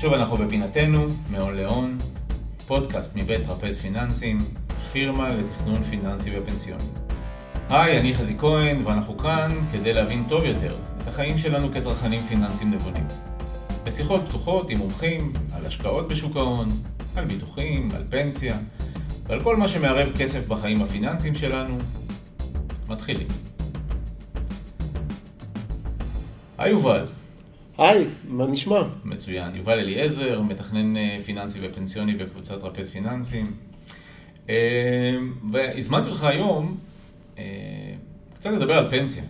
שוב אנחנו בפינתנו, מהון להון, פודקאסט מבית טרפז פיננסים, פירמה לתכנון פיננסי ופנסיוני. היי, אני חזי כהן, ואנחנו כאן כדי להבין טוב יותר את החיים שלנו כצרכנים פיננסיים נבונים. בשיחות פתוחות עם מומחים על השקעות בשוק ההון, על ביטוחים, על פנסיה, ועל כל מה שמערב כסף בחיים הפיננסיים שלנו. מתחילים. היי יובל. היי, מה נשמע? מצוין. יובל אליעזר, מתכנן אה, פיננסי ופנסיוני בקבוצת רפז פיננסים. אה, והזמנתי אותך היום אה, קצת לדבר על פנסיה.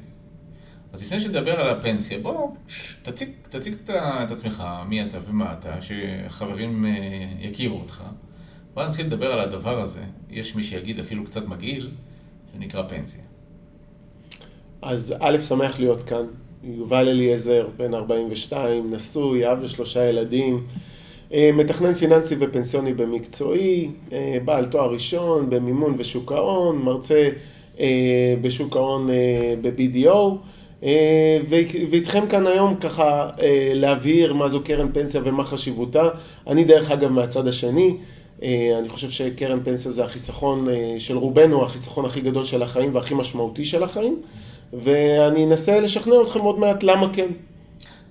אז לפני שנדבר על הפנסיה, בוא תציג, תציג את עצמך, מי אתה ומה אתה, שחברים יכירו אותך. בוא נתחיל לדבר על הדבר הזה. יש מי שיגיד אפילו קצת מגעיל, שנקרא פנסיה. אז א', שמח להיות כאן. יובל אליעזר, בן 42, נשוי, אב ושלושה ילדים, אה, מתכנן פיננסי ופנסיוני במקצועי, אה, בעל תואר ראשון במימון ושוק ההון, מרצה אה, בשוק ההון ב-BDO, ואיתכם כאן היום ככה להבהיר מה זו קרן פנסיה ומה חשיבותה. אני דרך אגב מהצד השני, אני חושב שקרן פנסיה זה החיסכון של רובנו, החיסכון הכי גדול של החיים והכי משמעותי של החיים. ואני אנסה לשכנע אתכם עוד מעט למה כן.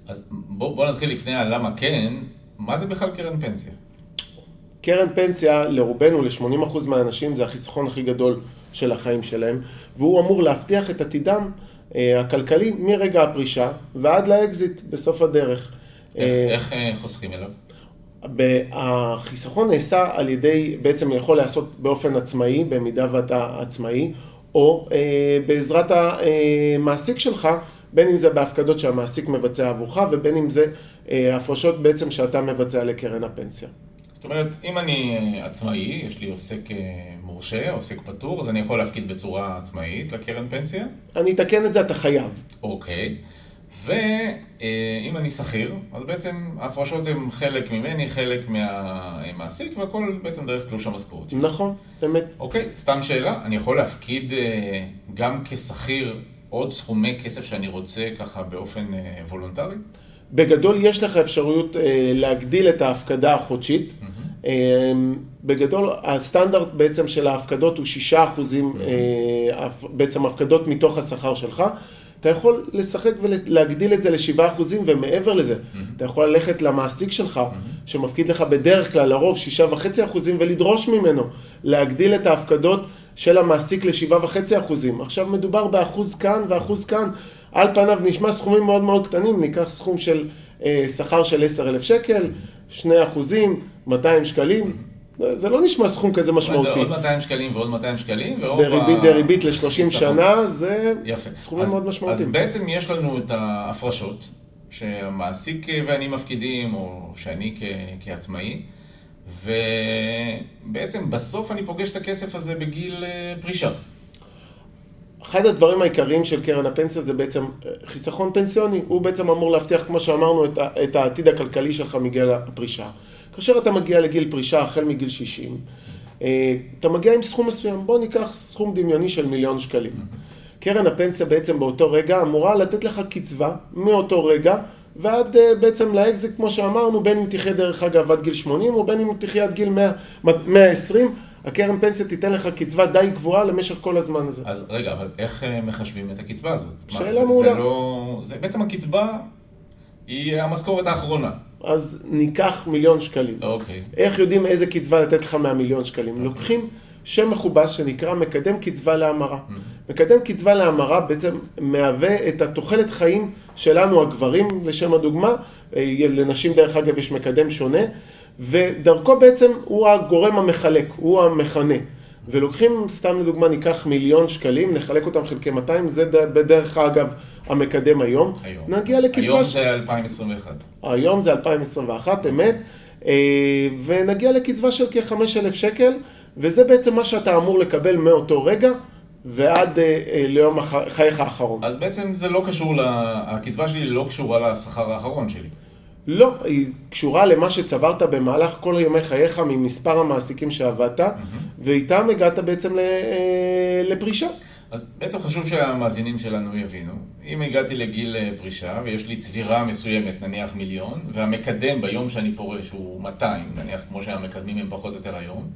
אז בואו בוא נתחיל לפני הלמה כן, מה זה בכלל קרן פנסיה? קרן פנסיה לרובנו, ל-80% מהאנשים, זה החיסכון הכי גדול של החיים שלהם, והוא אמור להבטיח את עתידם אה, הכלכלי מרגע הפרישה ועד לאקזיט בסוף הדרך. איך, אה, איך אה, חוסכים אליו? החיסכון נעשה על ידי, בעצם יכול להיעשות באופן עצמאי, במידה ואתה עצמאי, או אה, בעזרת המעסיק שלך, בין אם זה בהפקדות שהמעסיק מבצע עבורך, ובין אם זה אה, הפרשות בעצם שאתה מבצע לקרן הפנסיה. זאת אומרת, אם אני אה, עצמאי, יש לי עוסק אה, מורשה, עוסק פטור, אז אני יכול להפקיד בצורה עצמאית לקרן פנסיה? אני אתקן את זה, אתה חייב. אוקיי. ואם אני שכיר, אז בעצם ההפרשות הן חלק ממני, חלק מהמעסיק, והכל בעצם דרך תלוש המשכורת שלי. נכון, באמת. אוקיי, סתם שאלה, אני יכול להפקיד אה, גם כשכיר עוד סכומי כסף שאני רוצה ככה באופן אה, וולונטרי? בגדול יש לך אפשרויות אה, להגדיל את ההפקדה החודשית. אמ-הממ. בגדול, הסטנדרט בעצם של ההפקדות הוא 6 אחוזים, אמ-הממ. בעצם הפקדות מתוך השכר שלך. אתה יכול לשחק ולהגדיל את זה לשבעה אחוזים ומעבר לזה. Mm-hmm. אתה יכול ללכת למעסיק שלך, mm-hmm. שמפקיד לך בדרך כלל לרוב שישה וחצי אחוזים, ולדרוש ממנו להגדיל את ההפקדות של המעסיק לשבעה וחצי אחוזים. עכשיו מדובר באחוז כאן ואחוז כאן. על פניו נשמע סכומים מאוד מאוד קטנים, ניקח סכום של אה, שכר של עשר אלף שקל, שני אחוזים, 200 שקלים. זה לא נשמע סכום כזה משמעותי. זה עוד 200 שקלים ועוד 200 שקלים, בריבית דריבית ל-30 שנה, זה סכומים מאוד משמעותיים. אז בעצם יש לנו את ההפרשות, שהמעסיק ואני מפקידים, או שאני כעצמאי, ובעצם בסוף אני פוגש את הכסף הזה בגיל אה, פרישה. אחד הדברים העיקריים של קרן הפנסיה זה בעצם אה, חיסכון פנסיוני. הוא בעצם אמור להבטיח, כמו שאמרנו, את העתיד הכלכלי שלך מגיל הפרישה. כאשר אתה מגיע לגיל פרישה החל מגיל 60, אה, אתה מגיע עם סכום מסוים, בוא ניקח סכום דמיוני של מיליון שקלים. קרן הפנסיה בעצם באותו רגע אמורה לתת לך קצבה מאותו רגע ועד אה, בעצם לאקזיט, כמו שאמרנו, בין אם תחיה דרך אגב עד גיל 80 או בין אם תחיה עד גיל 100, 120, הקרן פנסיה תיתן לך קצבה די גבוהה למשך כל הזמן הזה. אז רגע, אבל איך אה, מחשבים את הקצבה הזאת? שאלה מעולה. זה לא... זה בעצם הקצבה היא המשכורת האחרונה. אז ניקח מיליון שקלים. אוקיי. איך יודעים איזה קצבה לתת לך מהמיליון שקלים? אוקיי. לוקחים שם מכובס שנקרא מקדם קצבה להמרה. Mm-hmm. מקדם קצבה להמרה בעצם מהווה את התוחלת חיים שלנו הגברים, לשם הדוגמה, אה, לנשים דרך אגב יש מקדם שונה, ודרכו בעצם הוא הגורם המחלק, הוא המכנה. ולוקחים, סתם לדוגמה, ניקח מיליון שקלים, נחלק אותם חלקי 200, זה בדרך אגב המקדם היום. היום. נגיע לקצבה... היום ש... זה 2021. היום זה 2021, אמת. אה, ונגיע לקצבה של כ-5,000 שקל, וזה בעצם מה שאתה אמור לקבל מאותו רגע. ועד אה, אה, ליום חייך האחרון. אז בעצם זה לא קשור, לה... הקצבה שלי לא קשורה לשכר האחרון שלי. לא, היא קשורה למה שצברת במהלך כל ימי חייך ממספר המעסיקים שעבדת, mm-hmm. ואיתם הגעת בעצם לפרישה. אז בעצם חשוב שהמאזינים שלנו יבינו. אם הגעתי לגיל אה, פרישה ויש לי צבירה מסוימת, נניח מיליון, והמקדם ביום שאני פורש הוא 200, נניח כמו שהמקדמים הם פחות או יותר היום,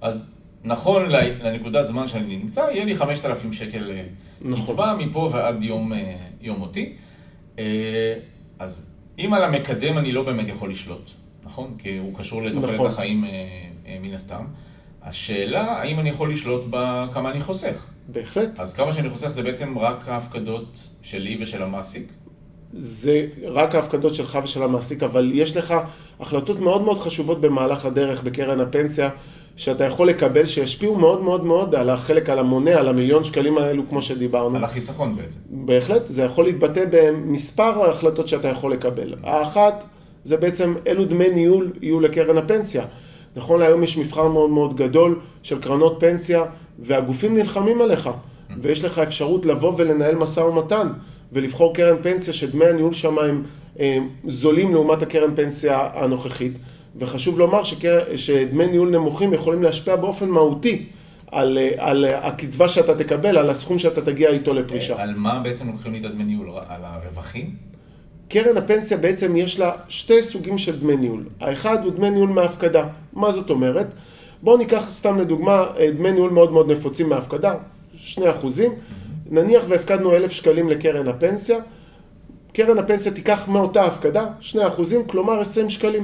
אז נכון לנקודת זמן שאני נמצא, יהיה לי 5,000 שקל אה, נכון. קצבה מפה ועד יום, אה, יום מותי. אז אם על המקדם אני לא באמת יכול לשלוט, נכון? כי הוא קשור לתוחלת נכון. החיים מן הסתם. השאלה, האם אני יכול לשלוט בכמה אני חוסך? בהחלט. אז כמה שאני חוסך זה בעצם רק ההפקדות שלי ושל המעסיק? זה רק ההפקדות שלך ושל המעסיק, אבל יש לך החלטות מאוד מאוד חשובות במהלך הדרך בקרן הפנסיה, שאתה יכול לקבל, שישפיעו מאוד מאוד מאוד על החלק, על המונה, על המיליון שקלים האלו, כמו שדיברנו. על החיסכון בעצם. בהחלט, זה יכול להתבטא במספר ההחלטות שאתה יכול לקבל. האחת, זה בעצם אילו דמי ניהול יהיו לקרן הפנסיה. נכון להיום יש מבחר מאוד מאוד גדול של קרנות פנסיה, והגופים נלחמים עליך, ויש לך אפשרות לבוא ולנהל משא ומתן, ולבחור קרן פנסיה שדמי הניהול שם הם, זולים לעומת הקרן פנסיה הנוכחית. וחשוב לומר שקר... שדמי ניהול נמוכים יכולים להשפיע באופן מהותי על, על הקצבה שאתה תקבל, על הסכום שאתה תגיע איתו לפרישה. על מה בעצם לוקחים לי את הדמי ניהול? על הרווחים? קרן הפנסיה בעצם יש לה שתי סוגים של דמי ניהול. האחד הוא דמי ניהול מהפקדה. מה זאת אומרת? בואו ניקח סתם לדוגמה אה, דמי ניהול מאוד מאוד נפוצים מהפקדה, 2 אחוזים. נניח והפקדנו אלף שקלים לקרן הפנסיה, קרן הפנסיה תיקח מאותה הפקדה 2 אחוזים, כלומר 20 שקלים.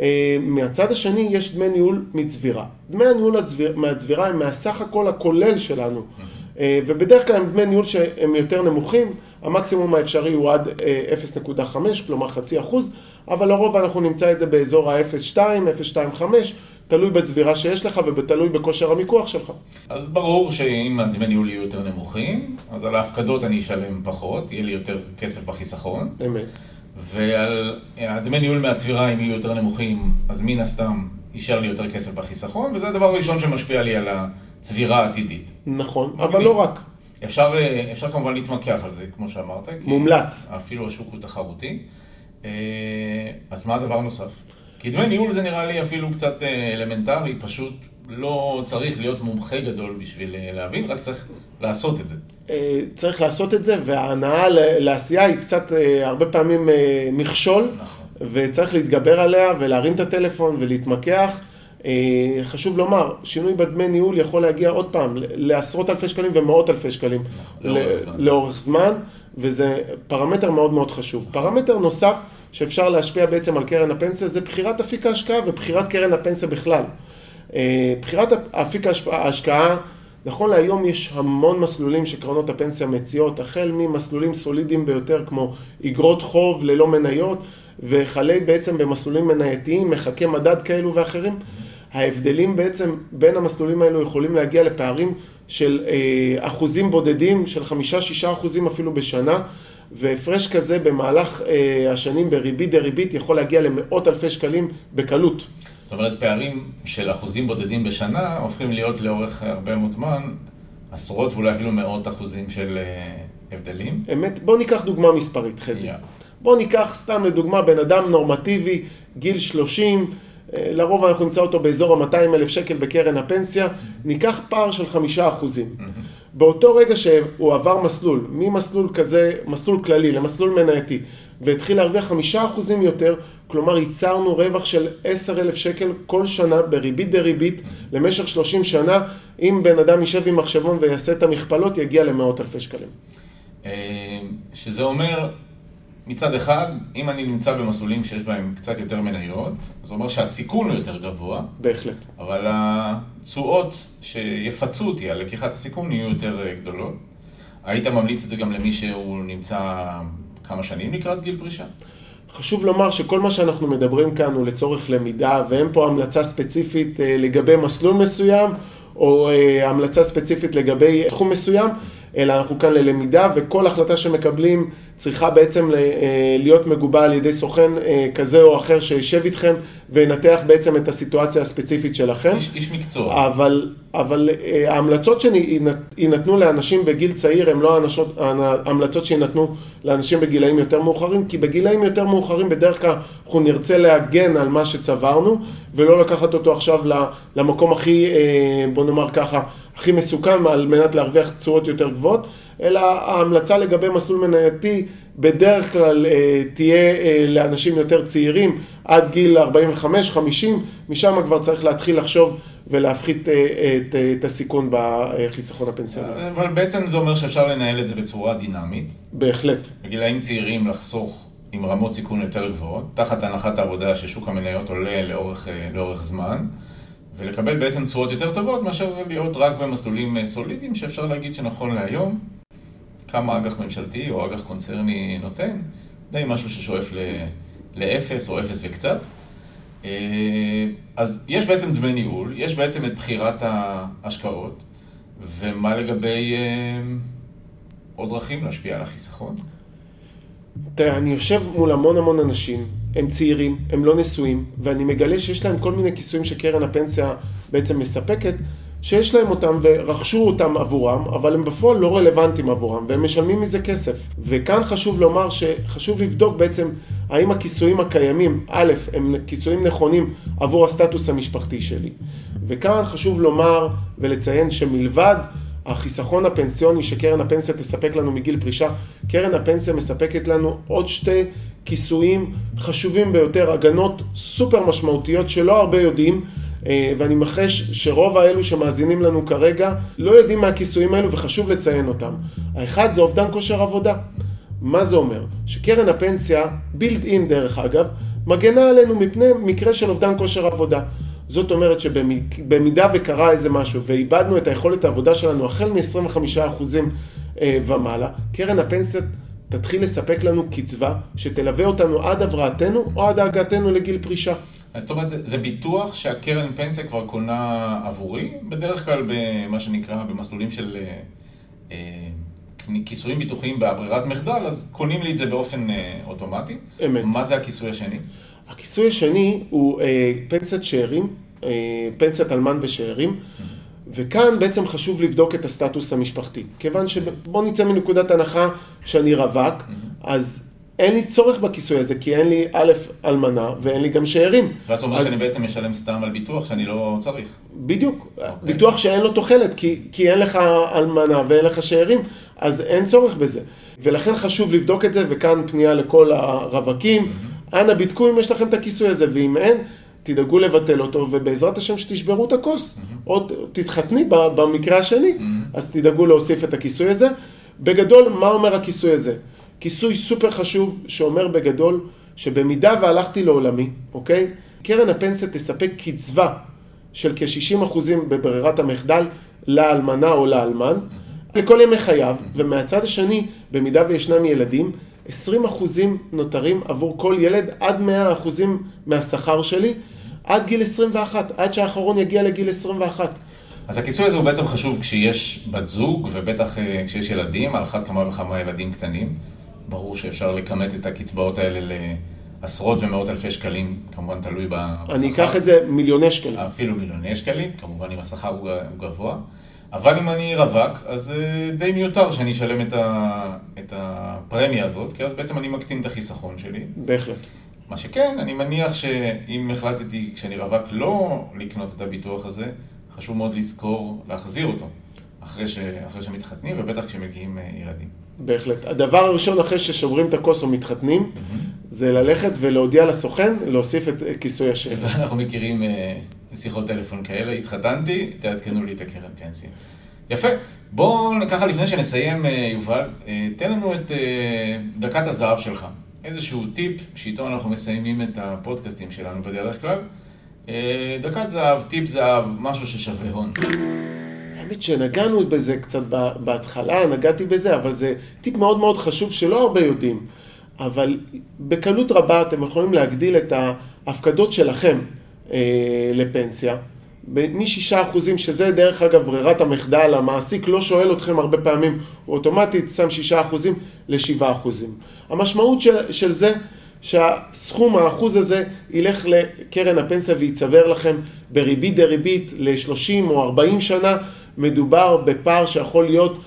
אה, מהצד השני יש דמי ניהול מצבירה. דמי הניהול מהצבירה הם מהסך הכל הכולל שלנו. אה, ובדרך כלל הם דמי ניהול שהם יותר נמוכים, המקסימום האפשרי הוא עד 0.5, אה, כלומר חצי אחוז, אבל לרוב אנחנו נמצא את זה באזור ה-0.2, 0.25, תלוי בצבירה שיש לך ותלוי בכושר המיקוח שלך. אז ברור שאם הדמי ניהול יהיו יותר נמוכים, אז על ההפקדות אני אשלם פחות, יהיה לי יותר כסף בחיסכון. אמת. ועל הדמי ניהול מהצבירה, אם יהיו יותר נמוכים, אז מן הסתם יישאר לי יותר כסף בחיסכון, וזה הדבר הראשון שמשפיע לי על הצבירה העתידית. נכון, אבל לא רק. אפשר, אה, אפשר כמובן להתמקח על זה, כמו שאמרת. מומלץ. אפילו השוק הוא תחרותי. אה, אז מה הדבר הנוסף? כי דמי ניהול זה נראה לי אפילו קצת אה, אלמנטרי, פשוט לא צריך להיות מומחה גדול בשביל להבין, רק צריך לעשות את זה. צריך לעשות את זה, וההנאה לעשייה היא קצת הרבה פעמים מכשול, נכון. וצריך להתגבר עליה ולהרים את הטלפון ולהתמקח. אה, חשוב לומר, שינוי בדמי ניהול יכול להגיע עוד פעם לעשרות אלפי שקלים ומאות אלפי שקלים נכון, לאורך זמן, וזה פרמטר מאוד מאוד חשוב. פרמטר נוסף שאפשר להשפיע בעצם על קרן הפנסיה זה בחירת אפיק ההשקעה ובחירת קרן הפנסיה בכלל. אה, בחירת אפיק ההשקעה, נכון להיום יש המון מסלולים שקרנות הפנסיה מציעות, החל ממסלולים סולידיים ביותר כמו אגרות חוב ללא מניות, וכלה בעצם במסלולים מנייתיים, מחכי מדד כאלו ואחרים. ההבדלים בעצם בין המסלולים האלו יכולים להגיע לפערים של אה, אחוזים בודדים, של חמישה-שישה אחוזים אפילו בשנה, והפרש כזה במהלך אה, השנים בריבית דריבית יכול להגיע למאות אלפי שקלים בקלות. זאת אומרת, פערים של אחוזים בודדים בשנה הופכים להיות לאורך הרבה מאוד זמן עשרות ואולי אפילו מאות אחוזים של אה, הבדלים. אמת, בוא ניקח דוגמה מספרית, חזי. Yeah. בוא ניקח סתם לדוגמה בן אדם נורמטיבי, גיל 30, אה, לרוב אנחנו נמצא אותו באזור ה-200 אלף שקל בקרן הפנסיה, ניקח פער של חמישה אחוזים. באותו רגע שהוא עבר מסלול, ממסלול כזה, מסלול כללי למסלול מנייתי, והתחיל להרוויח חמישה אחוזים יותר, כלומר ייצרנו רווח של עשר אלף שקל כל שנה בריבית דריבית למשך שלושים שנה, אם בן אדם יישב עם מחשבון ויעשה את המכפלות, יגיע למאות אלפי שקלים. אה, שזה אומר מצד אחד, אם אני נמצא במסלולים שיש בהם קצת יותר מניות, זה אומר שהסיכון הוא יותר גבוה. בהחלט. אבל התשואות שיפצו אותי על לקיחת הסיכון יהיו יותר אה, גדולות. היית ממליץ את זה גם למי שהוא נמצא כמה שנים לקראת גיל פרישה? חשוב לומר שכל מה שאנחנו מדברים כאן הוא לצורך למידה, ואין פה המלצה ספציפית אה, לגבי מסלול מסוים, או אה, המלצה ספציפית לגבי תחום מסוים. אלא אנחנו כאן ללמידה, וכל החלטה שמקבלים צריכה בעצם אה, להיות מגובה על ידי סוכן אה, כזה או אחר שישב איתכם וינתח בעצם את הסיטואציה הספציפית שלכם. איש, איש מקצוע. אבל, אבל אה, ההמלצות שיינתנו לאנשים בגיל צעיר הן לא ההמלצות שיינתנו לאנשים בגילאים יותר מאוחרים, כי בגילאים יותר מאוחרים בדרך כלל אנחנו נרצה להגן על מה שצברנו, ולא לקחת אותו עכשיו למקום הכי, בוא נאמר ככה, הכי מסוכן על מנת להרוויח תשואות יותר גבוהות, אלא ההמלצה לגבי מסלול מנייתי בדרך כלל אה, תהיה אה, לאנשים יותר צעירים, עד גיל 45-50, משם כבר צריך להתחיל לחשוב ולהפחית אה, את, את הסיכון בחיסכון הפנסיוני. אבל בעצם זה אומר שאפשר לנהל את זה בצורה דינמית. בהחלט. בגילאים צעירים לחסוך עם רמות סיכון יותר גבוהות, תחת הנחת העבודה ששוק המניות עולה לאורך, לאורך זמן. ולקבל בעצם תשואות יותר טובות מאשר להיות רק במסלולים סולידיים שאפשר להגיד שנכון להיום כמה אג"ח ממשלתי או אג"ח קונצרני נותן, די משהו ששואף לאפס או אפס וקצת. אה, אז יש בעצם דמי ניהול, יש בעצם את בחירת ההשקעות, ומה לגבי אה, עוד דרכים להשפיע על החיסכון? תראה, אני יושב מול המון המון אנשים, הם צעירים, הם לא נשואים, ואני מגלה שיש להם כל מיני כיסויים שקרן הפנסיה בעצם מספקת, שיש להם אותם ורכשו אותם עבורם, אבל הם בפועל לא רלוונטיים עבורם, והם משלמים מזה כסף. וכאן חשוב לומר שחשוב לבדוק בעצם האם הכיסויים הקיימים, א', הם כיסויים נכונים עבור הסטטוס המשפחתי שלי. וכאן חשוב לומר ולציין שמלבד החיסכון הפנסיוני שקרן הפנסיה תספק לנו מגיל פרישה, קרן הפנסיה מספקת לנו עוד שתי כיסויים חשובים ביותר, הגנות סופר משמעותיות שלא הרבה יודעים. אה, ואני מחש שרוב האלו שמאזינים לנו כרגע לא יודעים מה הכיסויים האלו וחשוב לציין אותם. האחד זה אובדן כושר עבודה. מה זה אומר? שקרן הפנסיה, בילד אין דרך אגב, מגנה עלינו מפני מקרה של אובדן כושר עבודה. זאת אומרת שבמידה וקרה איזה משהו ואיבדנו את היכולת העבודה שלנו החל מ-25% אה, ומעלה, קרן הפנסיה תתחיל לספק לנו קצבה שתלווה אותנו עד הבראתנו או עד הגעתנו לגיל פרישה. אז זאת אומרת, זה, זה ביטוח שהקרן פנסיה כבר קונה עבורי, בדרך כלל במה שנקרא במסלולים של אה, אה, כיסויים ביטוחיים בברירת מחדל, אז קונים לי את זה באופן אה, אוטומטי. אמת. מה זה הכיסוי השני? הכיסוי השני הוא אה, פנסיית שאירים, אה, פנסיית אלמן ושאירים. Mm-hmm. וכאן בעצם חשוב לבדוק את הסטטוס המשפחתי. כיוון שבוא נצא מנקודת הנחה שאני רווק, mm-hmm. אז אין לי צורך בכיסוי הזה, כי אין לי א', אלמנה, ואין לי גם שאירים. ואז הוא אומר אז... שאני בעצם משלם סתם על ביטוח שאני לא צריך. בדיוק. Okay. אוקיי. ביטוח שאין לו תוחלת, כי, כי אין לך אלמנה ואין לך שאירים, אז אין צורך בזה. ולכן חשוב לבדוק את זה, וכאן פנייה לכל הרווקים. Mm-hmm. אנא בדקו אם יש לכם את הכיסוי הזה, ואם אין, תדאגו לבטל אותו, ובעזרת השם שתשברו את הכוס. Mm-hmm. עוד תתחתני במקרה השני, mm-hmm. אז תדאגו להוסיף את הכיסוי הזה. בגדול, מה אומר הכיסוי הזה? כיסוי סופר חשוב שאומר בגדול שבמידה והלכתי לעולמי, אוקיי? קרן הפנסיה תספק קצבה של כ-60% בברירת המחדל לאלמנה או לאלמן לכל ימי חייו, ומהצד השני, במידה וישנם ילדים, 20% נותרים עבור כל ילד עד 100% מהשכר שלי, עד גיל 21, עד שהאחרון יגיע לגיל 21. אז הכיסוי הזה הוא בעצם חשוב כשיש בת זוג, ובטח אה, כשיש ילדים, על אחת כמה וכמה ילדים קטנים. ברור שאפשר לכמת את הקצבאות האלה לעשרות ומאות אלפי שקלים, כמובן תלוי בשכר. אני אקח את זה מיליוני שקלים. אפילו מיליוני שקלים, כמובן אם השכר הוא גבוה. אבל אם אני רווק, אז אה, די מיותר שאני אשלם את, ה... את הפרמיה הזאת, כי אז בעצם אני מקטין את החיסכון שלי. בהחלט. מה שכן, אני מניח שאם החלטתי כשאני רווק לא לקנות את הביטוח הזה, חשוב מאוד לזכור להחזיר אותו אחרי, ש... אחרי שמתחתנים, ובטח כשמגיעים אה, ילדים. בהחלט. הדבר הראשון אחרי ששוברים את הכוס או מתחתנים, mm-hmm. זה ללכת ולהודיע לסוכן, להוסיף את כיסוי השם. ואנחנו מכירים uh, שיחות טלפון כאלה, התחתנתי, תעדכנו לי את הקרן פנסיה. יפה. בואו ככה לפני שנסיים, יובל, תן לנו את דקת הזהב שלך. איזשהו טיפ שאיתו אנחנו מסיימים את הפודקאסטים שלנו בדרך כלל. Uh, דקת זהב, טיפ זהב, משהו ששווה הון. האמת שנגענו בזה קצת בהתחלה, נגעתי בזה, אבל זה טיפ מאוד מאוד חשוב שלא הרבה יודעים. אבל בקלות רבה אתם יכולים להגדיל את ההפקדות שלכם אה, לפנסיה. מ-6 אחוזים, שזה דרך אגב ברירת המחדל, המעסיק לא שואל אתכם הרבה פעמים, הוא אוטומטית שם 6 אחוזים ל-7 אחוזים. המשמעות של, של זה שהסכום האחוז הזה ילך לקרן הפנסיה וייצבר לכם בריבית דריבית ל-30 או 40 שנה מדובר בפער שיכול להיות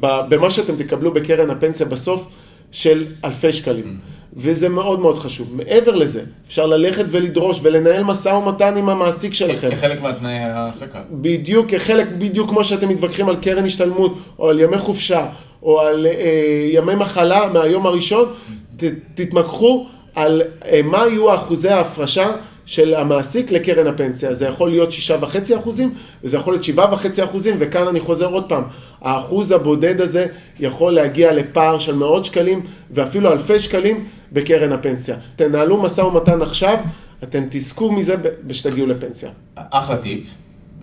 במה שאתם תקבלו בקרן הפנסיה בסוף של אלפי שקלים. וזה מאוד מאוד חשוב. מעבר לזה, אפשר ללכת ולדרוש ולנהל משא ומתן עם המעסיק שלכם. כחלק מהתנאי ההעסקה. בדיוק, כחלק, בדיוק כמו שאתם מתווכחים על קרן השתלמות, או על ימי חופשה, או על אה, ימי מחלה מהיום הראשון, ת, תתמקחו על אה, מה יהיו אחוזי ההפרשה של המעסיק לקרן הפנסיה. זה יכול להיות שישה וחצי אחוזים, וזה יכול להיות שבעה וחצי אחוזים, וכאן אני חוזר עוד פעם, האחוז הבודד הזה יכול להגיע לפער של מאות שקלים, ואפילו אלפי שקלים בקרן הפנסיה. תנהלו משא ומתן עכשיו, אתם תזכו מזה בשתגיעו לפנסיה. אחלה טיפ,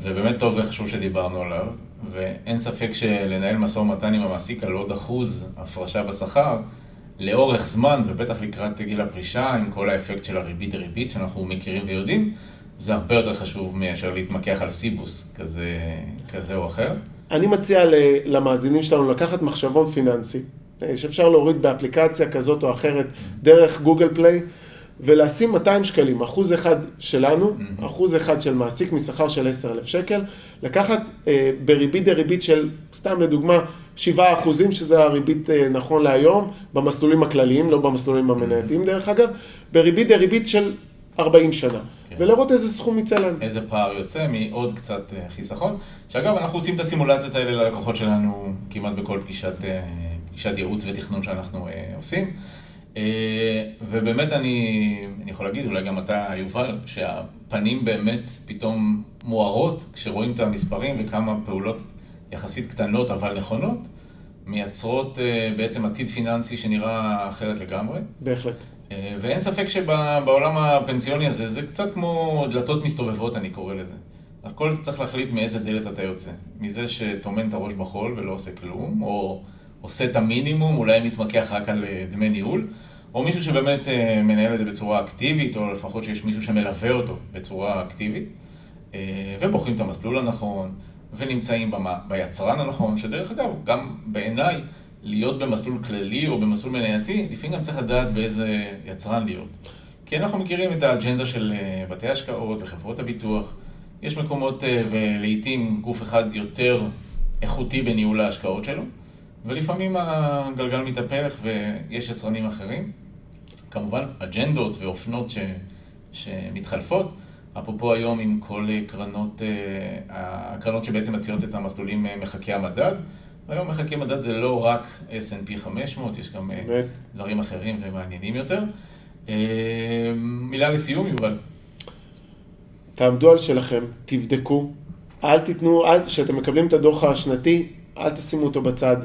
ובאמת טוב וחשוב שדיברנו עליו, ואין ספק שלנהל משא ומתן עם המעסיק על עוד אחוז הפרשה בשכר, לאורך זמן, ובטח לקראת גיל הפרישה, עם כל האפקט של הריבית דריבית שאנחנו מכירים ויודעים, זה הרבה יותר חשוב מאשר להתמקח על סיבוס כזה, כזה או אחר. אני מציע למאזינים שלנו לקחת מחשבון פיננסי, אה, שאפשר להוריד באפליקציה כזאת או אחרת דרך גוגל פליי, ולשים 200 שקלים, אחוז אחד שלנו, mm-hmm. אחוז אחד של מעסיק משכר של 10,000 שקל, לקחת אה, בריבית דריבית של, סתם לדוגמה, 7 אחוזים, שזה הריבית אה, נכון להיום, במסלולים הכלליים, לא במסלולים המנייתיים דרך אגב, בריבית דריבית של 40 שנה. כן. ולראות איזה סכום יצא להם. איזה פער יוצא מעוד קצת אה, חיסכון. שאגב, אנחנו עושים את הסימולציות האלה ללקוחות שלנו כמעט בכל פגישת, אה, פגישת ייעוץ ותכנון שאנחנו עושים. ובאמת אני, אני יכול להגיד, אולי גם אתה, יובל, שהפנים באמת פתאום מוארות כשרואים את המספרים וכמה פעולות יחסית קטנות אבל נכונות, מייצרות בעצם עתיד פיננסי שנראה אחרת לגמרי. בהחלט. ואין ספק שבעולם הפנסיוני הזה זה קצת כמו דלתות מסתובבות, אני קורא לזה. הכל צריך להחליט מאיזה דלת אתה יוצא. מזה שטומן את הראש בחול ולא עושה כלום, או עושה את המינימום, אולי מתמקח רק על דמי ניהול, או מישהו שבאמת מנהל את זה בצורה אקטיבית, או לפחות שיש מישהו שמלווה אותו בצורה אקטיבית, ובוחרים את המסלול הנכון, ונמצאים ביצרן הנכון, שדרך אגב, גם בעיניי, להיות במסלול כללי או במסלול מנייתי, לפעמים גם צריך לדעת באיזה יצרן להיות. כי אנחנו מכירים את האג'נדה של אה, בתי השקעות וחברות הביטוח. יש מקומות אה, ולעיתים גוף אחד יותר איכותי בניהול ההשקעות שלו, ולפעמים הגלגל מתהפך ויש יצרנים אחרים. כמובן, אג'נדות ואופנות ש, שמתחלפות. אפרופו היום עם כל קרנות, אה, הקרנות שבעצם מציעות את המסלולים מחקי המדד. היום מחקי מדד זה לא רק S&P 500, יש גם אה, באמת. דברים אחרים ומעניינים יותר. אה, מילה לסיום, יובל. תעמדו על שלכם, תבדקו, אל תיתנו, כשאתם מקבלים את הדוח השנתי, אל תשימו אותו בצד.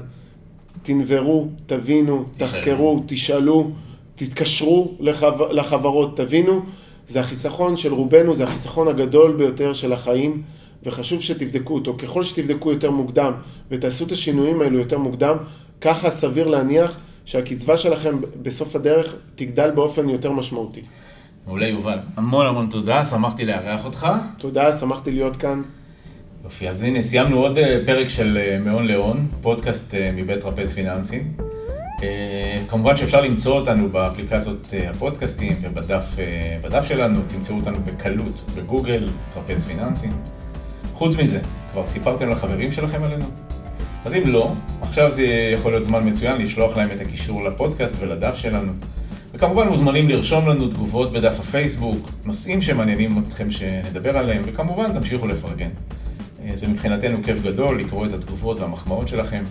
תנברו, תבינו, תחקרו, תשאלו, תתקשרו לחב... לחברות, תבינו. זה החיסכון של רובנו, זה החיסכון הגדול ביותר של החיים. וחשוב שתבדקו אותו. ככל שתבדקו יותר מוקדם ותעשו את השינויים האלו יותר מוקדם, ככה סביר להניח שהקצבה שלכם בסוף הדרך תגדל באופן יותר משמעותי. מעולה יובל, המון המון תודה, שמחתי לארח אותך. תודה, שמחתי להיות כאן. יופי, אז הנה, סיימנו עוד אה, פרק של אה, מהון להון, פודקאסט אה, מבית טרפז פיננסים. כמובן שאפשר למצוא אותנו באפליקציות הפודקאסטים ובדף שלנו, תמצאו אותנו בקלות בגוגל, טרפז פיננסים. חוץ מזה, כבר סיפרתם לחברים שלכם עלינו? אז אם לא, עכשיו זה יכול להיות זמן מצוין לשלוח להם את הקישור לפודקאסט ולדף שלנו. וכמובן מוזמנים לרשום לנו תגובות בדף הפייסבוק, נושאים שמעניינים אתכם שנדבר עליהם, וכמובן תמשיכו לפרגן. אה, זה מבחינתנו כיף גדול לקרוא את התגובות והמחמאות שלכם.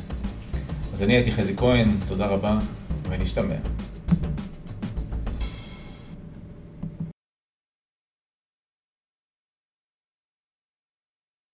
אז אני הייתי חזי כהן, תודה רבה, ונשתמע.